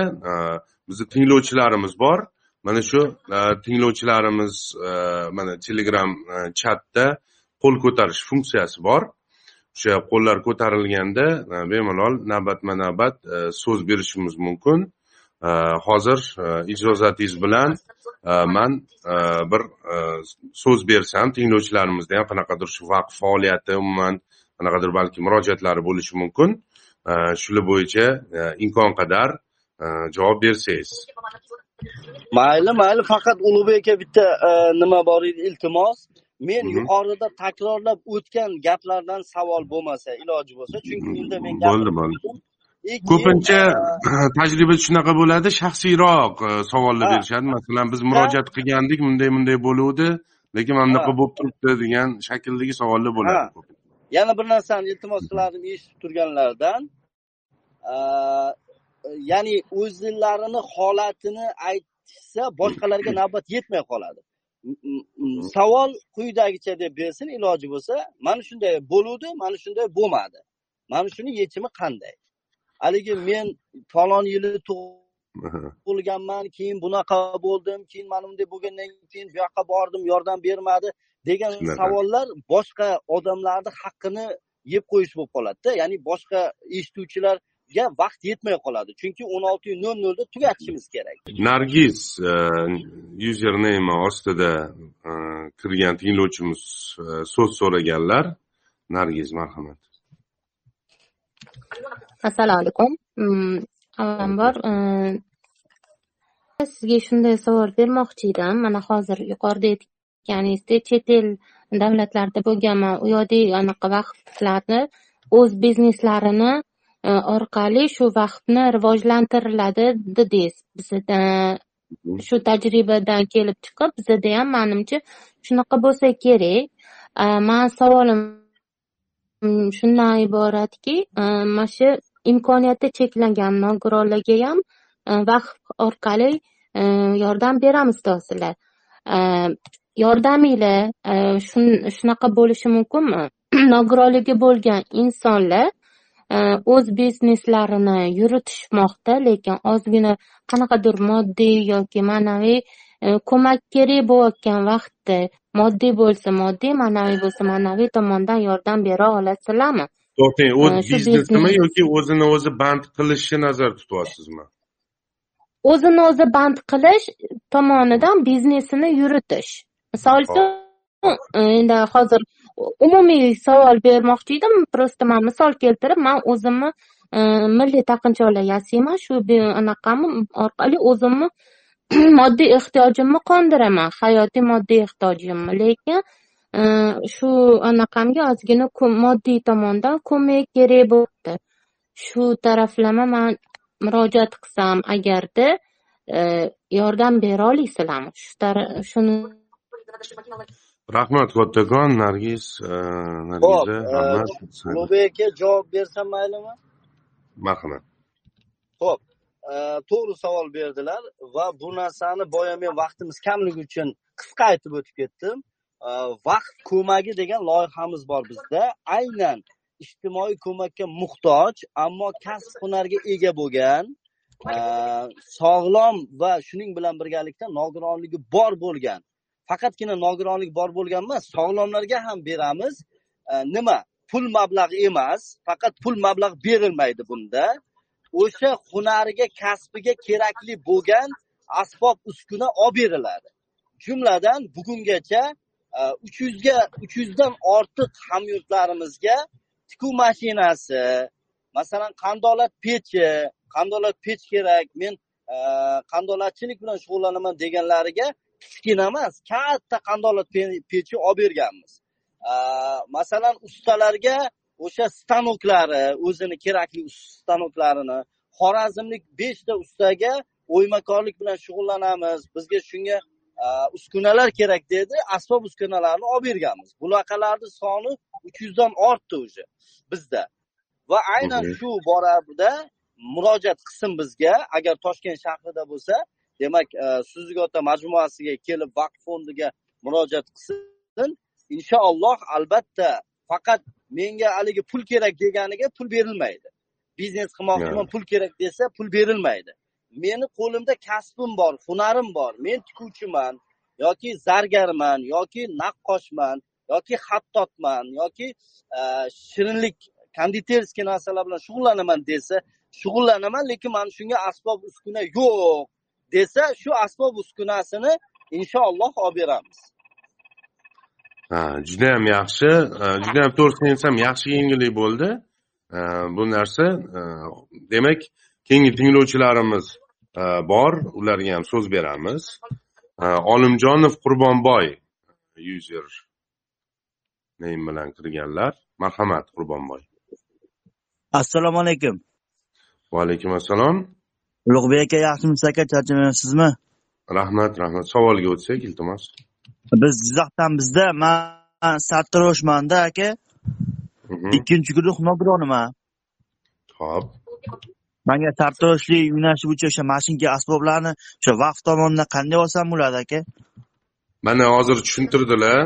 bizni tinglovchilarimiz bor. Mana shu tinglovchilarimiz mana telegram chatda qo'l ko'tarish funksiyasi bor. O'sha qo'llar ko'tarilganda bemalol navbatma navbat e, so'z berishimiz mumkin. E, hozir e, ijozatingiz bilan man bir so'z bersam tinglovchilarimizda ham qanaqadir shu vaqf faoliyati umuman qanaqadir balki murojaatlari bo'lishi mumkin. Shular bo'yicha imkon qadar javob bersangiz. Mayli mayli faqat ulug'bek aka bitta nima bor edi iltimos. Men yuqorida takrorlab o'tgan gaplardan savol bo'lmasa iloji bo'lsa chunki unda men bo'ldi bo'ldi. ko'pincha e, (clears throat) tajriba shunaqa bo'ladi shaxsiyroq e, savollar Ha. berishadi. Masalan biz murojaat qilgandik bunday bunday bo'luvdi lekin mana bunaqa bo'lib turibdi degan shakldagi savollar bo'ladi yana bir narsani iltimos qilardim eshitib turganlardan. E, ya'ni o'zlarini holatini aytishsa boshqalarga (clears throat) navbat yetmay qoladi savol quyidagicha deb bersin iloji bo'lsa mana shunday bo'luvdi mana shunday bo'lmadi. Mana shuni yechimi qanday? Haligi men falon yili tug'ilganman keyin bunaqa bo'ldim keyin mana bunday bo'lgandan keyin bu yoqqa bordim yordam bermadi degan savollar boshqa odamlarni haqqini yeb qo'yish bo'lib qoladida ya'ni boshqa eshituvchilarga vaqt yetmay qoladi. Chunki o'n olti nol nolda tugatishimiz kerak. Nargiz yuzername ostida e, kirgan tinglovchimiz e, so'z so'raganlar. Nargiz marhamat. Assalomu alaykum. Mm, avvalambor eh, sizga shunday savol bermoqchi edim. Mana hozir yuqorida aytganingizdek chet el davlatlarida bo'lganman u yoqdagi anaqa vaqflarni o'z bizneslarini orqali shu vaqfni rivojlantiriladi dedingiz bizada shu tajribadan kelib chiqib bizada ham manimcha shunaqa bo'lsa kerak. Eh, mani savolim shundan iboratki eh, mana shu imkoniyati cheklangan nogironlarga ham vaqf orqali yordam beramiz Eh, yordaminglar shun- shunaqa bo'lishi mumkinmi? (clears throat) Nogironligi bo'lgan insonlar o'z bizneslarini yuritishmoqda lekin ozgina qanaqadir moddiy yoki ma'naviy eh, ko'mak kerak bo'layotgan vaqtda moddiy bo'lsa moddiy ma'naviy bo'lsa ma'naviy tomondan yordam bera olasizlarmi? To'xtang o'z shu biznesimi biznes- yoki o'zini o'zi band qilishni nazarda tutyapsizmi? O'zini o'zi band qilish tomonidan biznesini yuritish. Misol uchun endi hozir umumiy savol bermoqchi edim. Просто man misol keltirib man o'zimni e, milliy taqinchoqlar yasayman shu anaqami orqali o'zimni (clears throat) moddiy ehtiyojimni qondiraman. Hayotiy moddiy ehtiyojimni lekin e, shu anaqamga ozgina moddiy tomondan ko'mak kerak bo'libdi. Shu taraflama man murojaat qilsam agarda e, yordam bera olasizlarmi? Shuni rahmat kattakon nargiz e, nargiza rahmat ulug'bek aka javob bersam maylimi? Marhamat. Ho'p to'g'ri savol berdilar va bu narsani boya men vaqtimiz kamligi uchun qisqa aytib o'tib ketdim. Vaqt ko'magi degan loyihamiz bor bizda. Aynan ijtimoiy ko'makka muhtoj ammo kasb hunarga ega bo'lgan sog'lom va shuning bilan birgalikda nogironligi bor bo'lgan faqatgina nogironlik bor bo'lgan emas sog'lomlarga ham beramiz. E, nima? Pul mablag' emas faqat pul mablag' berilmaydi bunda. O'sha hunariga kasbiga kerakli bo'lgan asbob uskuna olib beriladi. Jumladan bugungacha e, uch yuzga uch yuzdan ortiq hamyurtlarimizga tikuv mashinasi masalan qandolat pechi qandolat pech kerak men e, qandolatchilik bilan shug'ullanaman deganlariga kichkina emas katta qandolat pechi olib berganmiz. Masalan ustalarga o'sha stanoklari o'zini kerakli stanoklarini xorazmlik beshta ustaga o'ymakorlik bilan shug'ullanamiz. Bizga shunga uskunalar kerak dedi asbob uskunalarni olib berganmiz. Bunaqalarni soni uch yuzdan ortdi уже bizda. Va aynan shu borada murojaat qilsin bizga agar toshkent shahrida bo'lsa demak suzugota majmuasiga kelib vaqf fondiga murojaat qilsin. Inshaalloh albatta faqat menga haligi pul kerak deganiga pul berilmaydi. Biznes qilmoqchiman pul kerak desa pul berilmaydi. Meni qo'limda kasbim bor hunarim bor. Men tikuvchiman yoki zargarman yoki naqqoshman yoki xattotman yoki e, shirinlik konditerskiy narsalar bilan shug'ullanaman desa shug'ullanaman lekin mana shunga asbob uskuna yo'q desa shu asbob uskunasini inshaalloh olib beramiz. Ha judayam yaxshi. Judayam to'g'risini aytsam yaxshi yengillik bo'ldi. Bu narsa demak keyingi tinglovchilarimiz bor. Ularga ham so'z beramiz. Olimjonov qurbonboy yuzer name bilan kirganlar. Marhamat qurbonboy. Assalomu alaykum. Va alaykum assalom ulug'bek aka yaxshimisiz aka charchamayapsizmi? Rahmat rahmat. Savolga o'tsak iltimos. Biz jizzaxdan bizda man sartaroshmanda aka. Ikkinchi guruh nogironman ho'p manga sartaroshlik yo'nalishi bo'yicha o'sha mashinka asboblarni o'sha vaqf tomonidan qanday olsam bo'ladi aka? Mana hozir tushuntirdilar.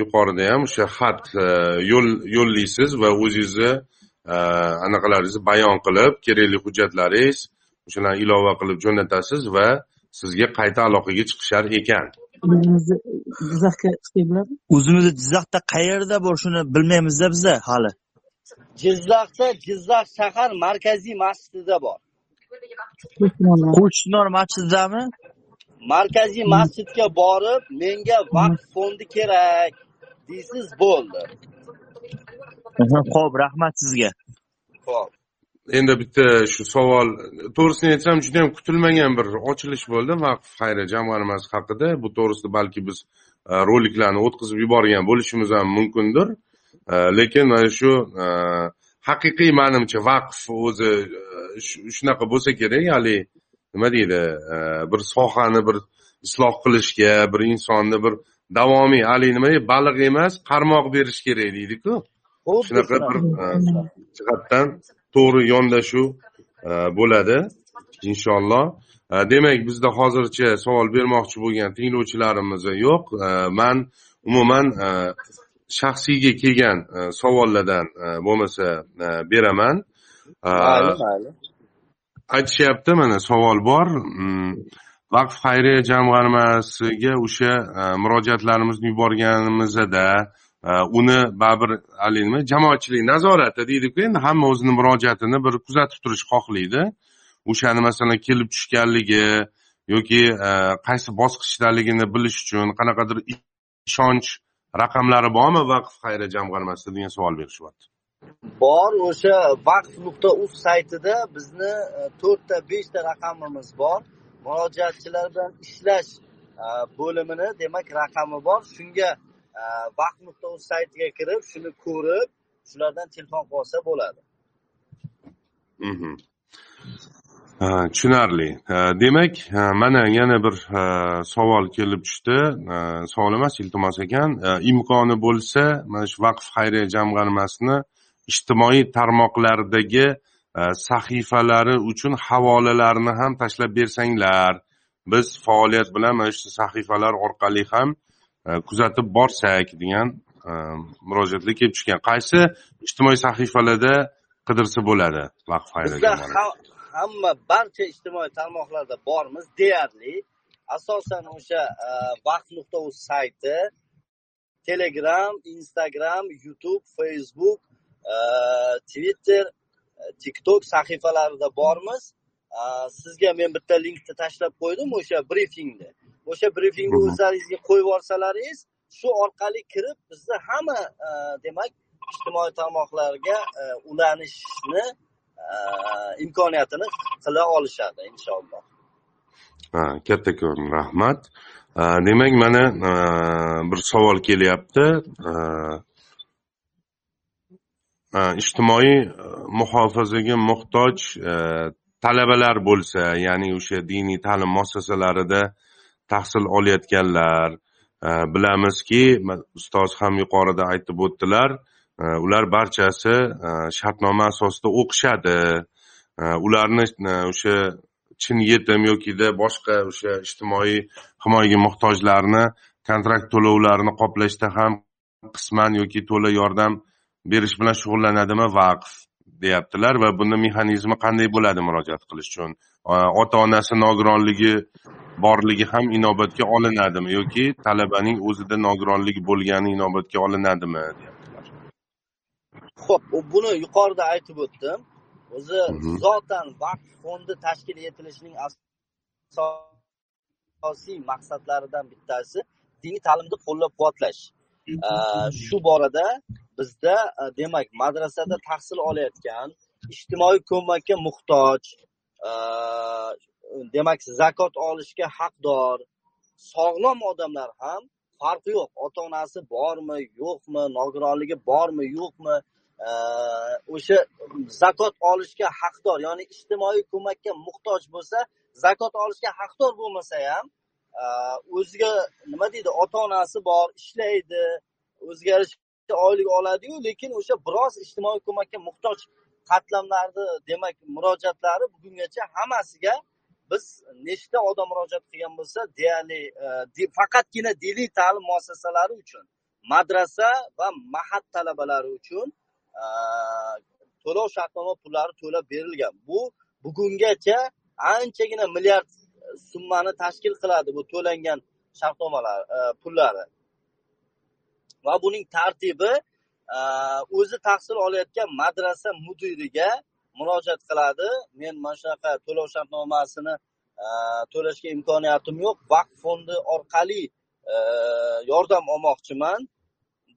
Yuqorida ham o'sha xat e, yo'l yo'llaysiz va o'zingizni e, anaqalaringizni bayon qilib kerakli hujjatlaringiz o'shalarni ilova qilib jo'natasiz va sizga qayta aloqaga chiqishar ekan. Jizzaxga o'zimizni jizzaxda qayerda bor shuni bilmaymizda biza hali. Jizzaxda jizzax shahar markaziy masjidida bor. Qo'shchinor masjididami? Markaziy masjidga borib menga vaqf fondi kerak deysiz bo'ldi. Ho'p rahmat sizga. Ho'p endi bitta shu savol. To'g'risini aytsam juda yam kutilmagan bir ochilish bo'ldi. Vaqf xayriya jamg'armasi haqida. Bu to'g'risida balki biz e, roliklarni o'tkazib yuborgan bo'lishimiz ham mumkindir. E, lekin mana shu e, haqiqiy manimcha vaqf o'zi shunaqa bo'lsa kerak haligi nima deydi bir sohani bir isloh qilishga bir insonni bir davomiy haligi nima deydi baliq emas qarmoq berish kerak deydiku. Shunaqa bir jihatdan to'g'ri yondashuv e, bo'ladi inshaalloh. E, demak bizda hozircha savol bermoqchi bo'lgan tinglovchilarimiz yo'q. E, man umuman shaxsiyga kelgan savollardan bo'lmasa beraman. Aytishyapti mana savol bor. Mm, vaqf xayriya jamg'armasiga o'sha murojaatlarimizni yuborganimizda Э, uni baribir haligi nima jamoatchilik nazorati deydiku endi hamma o'zini murojaatini bir kuzatib turishni xohlaydi. O'shani masalan kelib tushganligi yoki e, qaysi bosqichdaligini bilish uchun qanaqadir ishonch raqamlari bormi vaqf xayriya jamg'armasida degan savol berishyapti. Bor o'sha vaqf nuqta uz saytida bizni e, to'rtta beshta raqamimiz bor. Murojaatchilar bilan ishlash e, bo'limini demak raqami bor. Shunga vaqt nuqta uz saytiga kirib shuni ko'rib shulardan telefon qilsa bo'ladi. Mhm. Tushunarli. Demak mana yana bir savol kelib tushdi. Savol emas iltimos ekan. Imkoni bo'lsa mana shu vaqf xayriya jamg'armasini ijtimoiy tarmoqlardagi sahifalari uchun havolalarni ham tashlab bersanglar. Biz faoliyat bilan mana shu sahifalar orqali ham kuzatib borsak degan ha, murojaatlar kelib tushgan. Qaysi ijtimoiy sahifalarda qidirsa bo'ladi bizda hamma barcha ijtimoiy tarmoqlarda bormiz deyarli. Asosan o'sha e, vaqt nuqta uz sayti telegram instagram youtube facebook e, twitter e, tiktok sahifalarida bormiz. E, sizga men bitta linkni tashlab qo'ydim o'sha brifingni o'sha brifingni o'zlaringizga qo'yib yuborsalaringiz shu orqali kirib bizni hamma e, demak ijtimoiy tarmoqlarga e, ulanishni e, imkoniyatini qila olishadi inshaalloh. Ha, kattakon rahmat. Demak mana bir savol kelyapti. Ijtimoiy muhofazaga muhtoj talabalar bo'lsa ya'ni o'sha diniy ta'lim muassasalarida tahsil olayotganlar e, bilamizki ustoz ham yuqorida aytib o'tdilar e, ular barchasi e, shartnoma asosida o'qishadi. Ularni o'sha chin yetim yokida boshqa o'sha ijtimoiy himoyaga muhtojlarni kontrakt to'lovlarini qoplashda ham qisman yoki to'la yordam berish bilan shug'ullanadimi? Vaqf deyaptilar va buni mexanizmi qanday bo'ladi murojaat qilish uchun? Ota onasi nogironligi borligi ham inobatga olinadimi yoki talabaning o'zida nogironligi bo'lgani inobatga olinadimi deyaptilar. Ho'p buni yuqorida aytib o'tdim. O'zi zotan vaqf fondi tashkil etilishining asosiy maqsadlaridan bittasi diniy ta'limni qo'llab quvvatlash shu borada bizda e, demak madrasada tahsil olayotgan ijtimoiy ko'makka muhtoj e, demak zakot olishga haqdor sog'lom odamlar ham farqi yo'q. Ota onasi bormi yo'qmi nogironligi bormi yo'qmi e, o'sha zakot olishga haqdor ya'ni ijtimoiy ko'makka muhtoj bo'lsa zakot olishga haqdor bo'lmasa ham e, o'ziga nima deydi ota onasi bor ishlaydi o'ziga yarasha oylik oladiyu lekin o'sha biroz ijtimoiy ko'makka muhtoj qatlamlarni demak murojaatlari bugungacha hammasiga biz nechta odam murojaat qilgan bo'lsa deyarli de- faqatgina diniy ta'lim muassasalari uchun madrasa va mahat talabalari uchun e, to'lov shartnoma pullari to'lab berilgan. Bu bugungacha anchagina milliard summani tashkil qiladi bu to'langan shartnomalar e, pullari. Va buning tartibi e, o'zi tahsil olayotgan madrasa mudiriga murojaat qiladi. Men mana shunaqa to'lov shartnomasini e, to'lashga imkoniyatim yo'q. Vaqf fondi orqali e, yordam olmoqchiman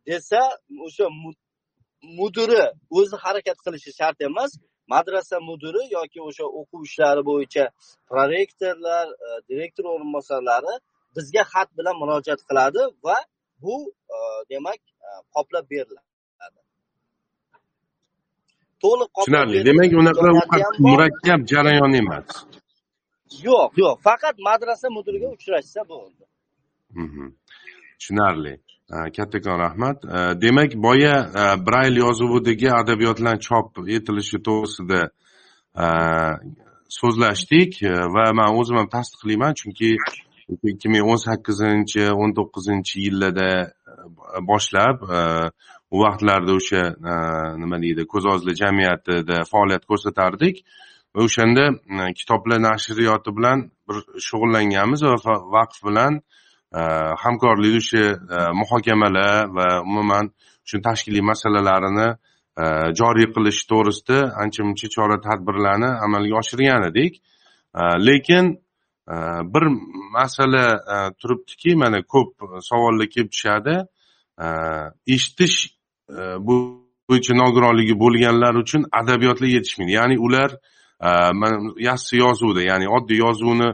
desa o'sha mudiri o'zi harakat qilishi shart emas. Madrasa mudiri yoki o'sha o'quv ishlari bo'yicha prorektorlar e, direktor o'rinbosarlari bizga xat bilan murojaat qiladi va bu demak qoplab beriladi. To'liq tushunarli. demak unaqa murakkab jarayon emas. Yo'q yo'q. Faqat madrasa mudiriga uchrashsa bo'ldi. Mhm. tushunarli. Kattakon rahmat. Demak boya brayl yozuvidagi adabiyotlarni chop etilishi to'g'risida so'zlashdik. Va man o'zim ham tasdiqlayman chunki ikki ming o'n sakkizinchi o'n to'qqizinchi yillarda boshlab u vaqtlarda o'sha e, nima deydi ko'z ozli jamiyatida faoliyat ko'rsatardik va o'shanda e, kitoblar nashriyoti bilan bir shug'ullanganmiz va vaqf bilan e, hamkorlik o'sha muhokamalar va umuman shu tashkiliy masalalarini joriy qilish to'g'risida ancha muncha chora tadbirlarni amalga oshirgan edik. Lekin bir masala turibdiki mana ko'p savollar kelib tushadi. Eshitish bu bo'yicha nogironligi bo'lganlar uchun adabiyotlar yetishmaydi. Ya'ni ular e, mana yassi yozuvda ya'ni oddiy yozuvni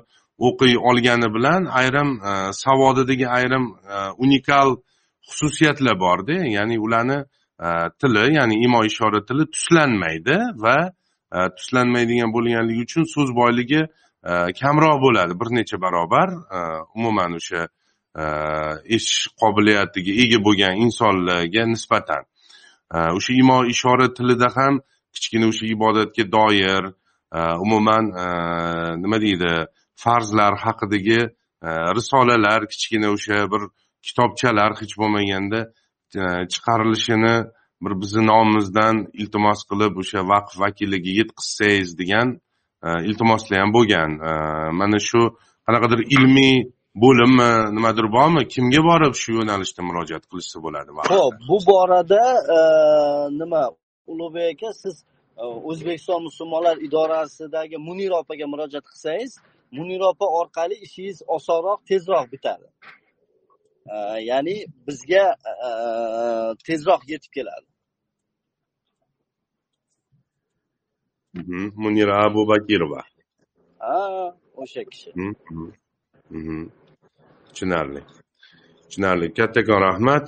o'qiy olgani bilan ayrim e, savodidagi ayrim e, unikal xususiyatlar borda ya'ni ularni tili ya'ni imo ishora tili tuslanmaydi va tuslanmaydigan bo'lganligi uchun so'z boyligi kamroq bo'ladi bir necha barobar. Umuman o'sha Э, eshitish qobiliyatiga ega bo'lgan insonlarga nisbatan. Э, o'sha imo ishora tilida ham kichkina o'sha ibodatga doir э, umuman nima deydi farzlar haqidagi risolalar kichkina o'sha bir kitobchalar hech bo'lmaganda e, chiqarilishini bir bizni nomimizdan iltimos qilib o'sha vaqf vakiliga yetkazsangiz degan e, iltimoslar ham bo'lgan. E, mana shu qanaqadir ilmiy bo'limmi nimadir bormi? Kimga borib shu yo'nalishda murojaat qilishsa bo'ladi? Ho'p bu borada nima ulug'bek aka siz o'zbekiston musulmonlar idorasidagi munira opaga murojaat qilsangiz munira opa orqali ishingiz osonroq tezroq bitadi. Ya'ni bizga tezroq yetib keladi. Munira abubakirova. Ha o'sha kishi tushunarli tushunarli kattakon rahmat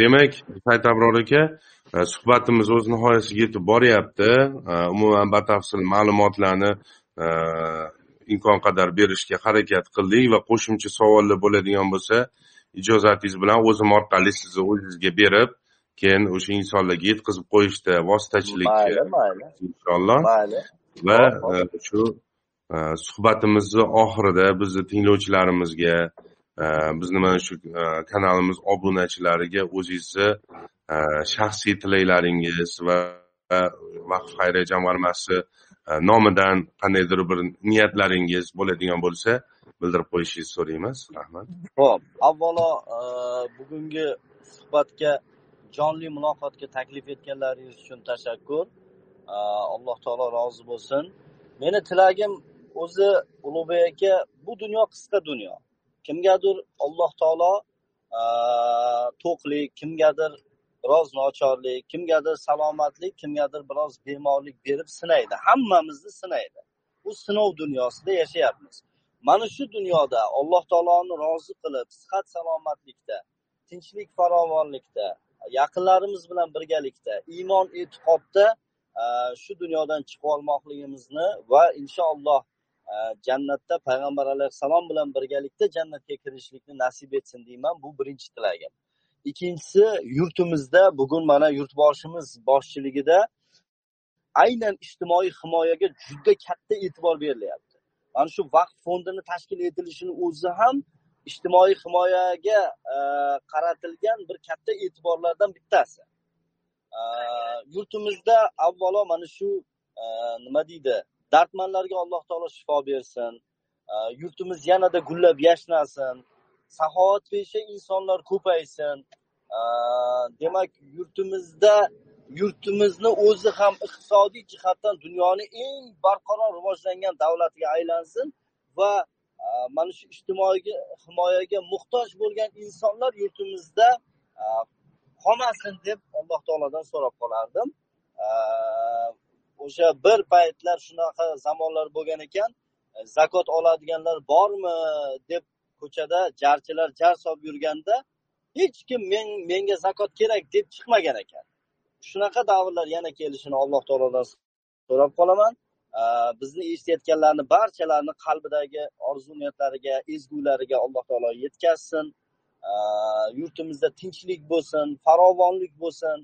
demak sayt abror aka suhbatimiz o'z nihoyasiga yetib boryapti. Umuman batafsil ma'lumotlarni imkon qadar berishga harakat qildik va qo'shimcha savollar bo'ladigan bo'lsa ijozatingiz bilan o'zim orqali sizni o'zingizga berib keyin o'sha insonlarga yetkazib qo'yishda vositachilik mayli mayli. inshaalloh. Mayli. Va shu Э, suhbatimizni oxirida bizni tinglovchilarimizga e, bizni mana shu e, kanalimiz obunachilariga o'zingizni e, shaxsiy tilaklaringiz va vaqf xayriya jamg'armasi nomidan qandaydir bir niyatlaringiz bo'ladigan bo'lsa bildirib qo'yishingizni so'raymiz. Rahmat. Ho'p avvalo bugungi suhbatga jonli muloqotga taklif etganlaringiz uchun tashakkur. Alloh taolo rozi bo'lsin. Meni tilagim o'zi ulug'bek aka bu dunyo qisqa dunyo. Kimgadir alloh taolo to'qlik kimgadir biroz nochorlik kimgadir salomatlik kimgadir biroz bemorlik berib sinaydi. Hammamizni sinaydi. Bu sinov dunyosida yashayapmiz. Mana shu dunyoda alloh taoloni rozi qilib sihat salomatlikda tinchlik farovonlikda yaqinlarimiz bilan birgalikda iymon e'tiqodda shu dunyodan chiqib olmoqligimizni va inshaalloh Э, jannatda payg'ambar alayhissalom bilan birgalikda jannatga kirishlikni nasib etsin deyman. Bu birinchi tilagim. Ikkinchisi yurtimizda bugun mana yurtboshimiz boshchiligida aynan ijtimoiy himoyaga juda katta e'tibor berilyapti. Mana shu vaqf fondini tashkil etilishini o'zi ham ijtimoiy himoyaga e, qaratilgan bir katta e'tiborlardan bittasi. E, yurtimizda avvalo mana shu e, nima deydi? Dardmandlarga alloh taolo shifo bersin. Yurtimiz yanada gullab yashnasin saxovatpesha insonlar ko'paysin. Demak yurtimizda yurtimizni o'zi ham iqtisodiy jihatdan dunyoning eng barqaror rivojlangan davlatiga aylansin va mana shu ijtimoiy himoyaga muhtoj bo'lgan insonlar yurtimizda qolmasin deb alloh taolodan so'rab qolardim. O'sha bir paytlar shunaqa zamonlar bo'lgan ekan e, zakot oladiganlar bormi deb ko'chada jarchilar jar solib yurganda hech kim men menga zakot kerak deb chiqmagan ekan. Shunaqa davrlar yana kelishini alloh taolodan so'rab qolaman. E, bizni eshitayotganlarni barchalarini qalbidagi orzu niyatlariga ezgulariga alloh taolo yetkazsin. E, yurtimizda tinchlik bo'lsin farovonlik bo'lsin.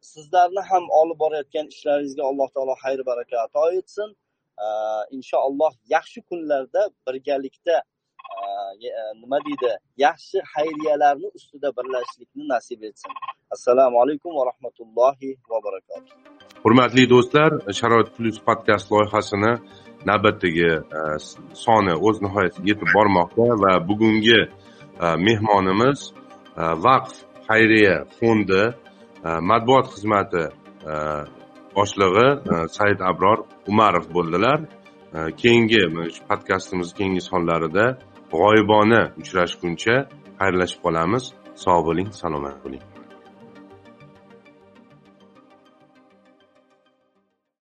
Sizlarni ham olib borayotgan ishlaringizga alloh taolo xayr baraka ato etsin. Inshaalloh yaxshi kunlarda birgalikda e, nima deydi yaxshi xayriyalarni ustida birlashishlikni nasib etsin. Assalomu alaykum va rahmatullohi va barakatuh. Hurmatli do'stlar sharoit plyus podkast loyihasini navbatdagi e, soni o'z nihoyasiga yetib bormoqda va bugungi e, mehmonimiz vaqf xayriya fondi matbuot xizmati boshlig'i said abror umarov bo'ldilar keyingi shu podkastimizni keyingi sonlarida g'oyibona uchrashguncha xayrlashib qolamiz. Sog' bo'ling salomat bo'ling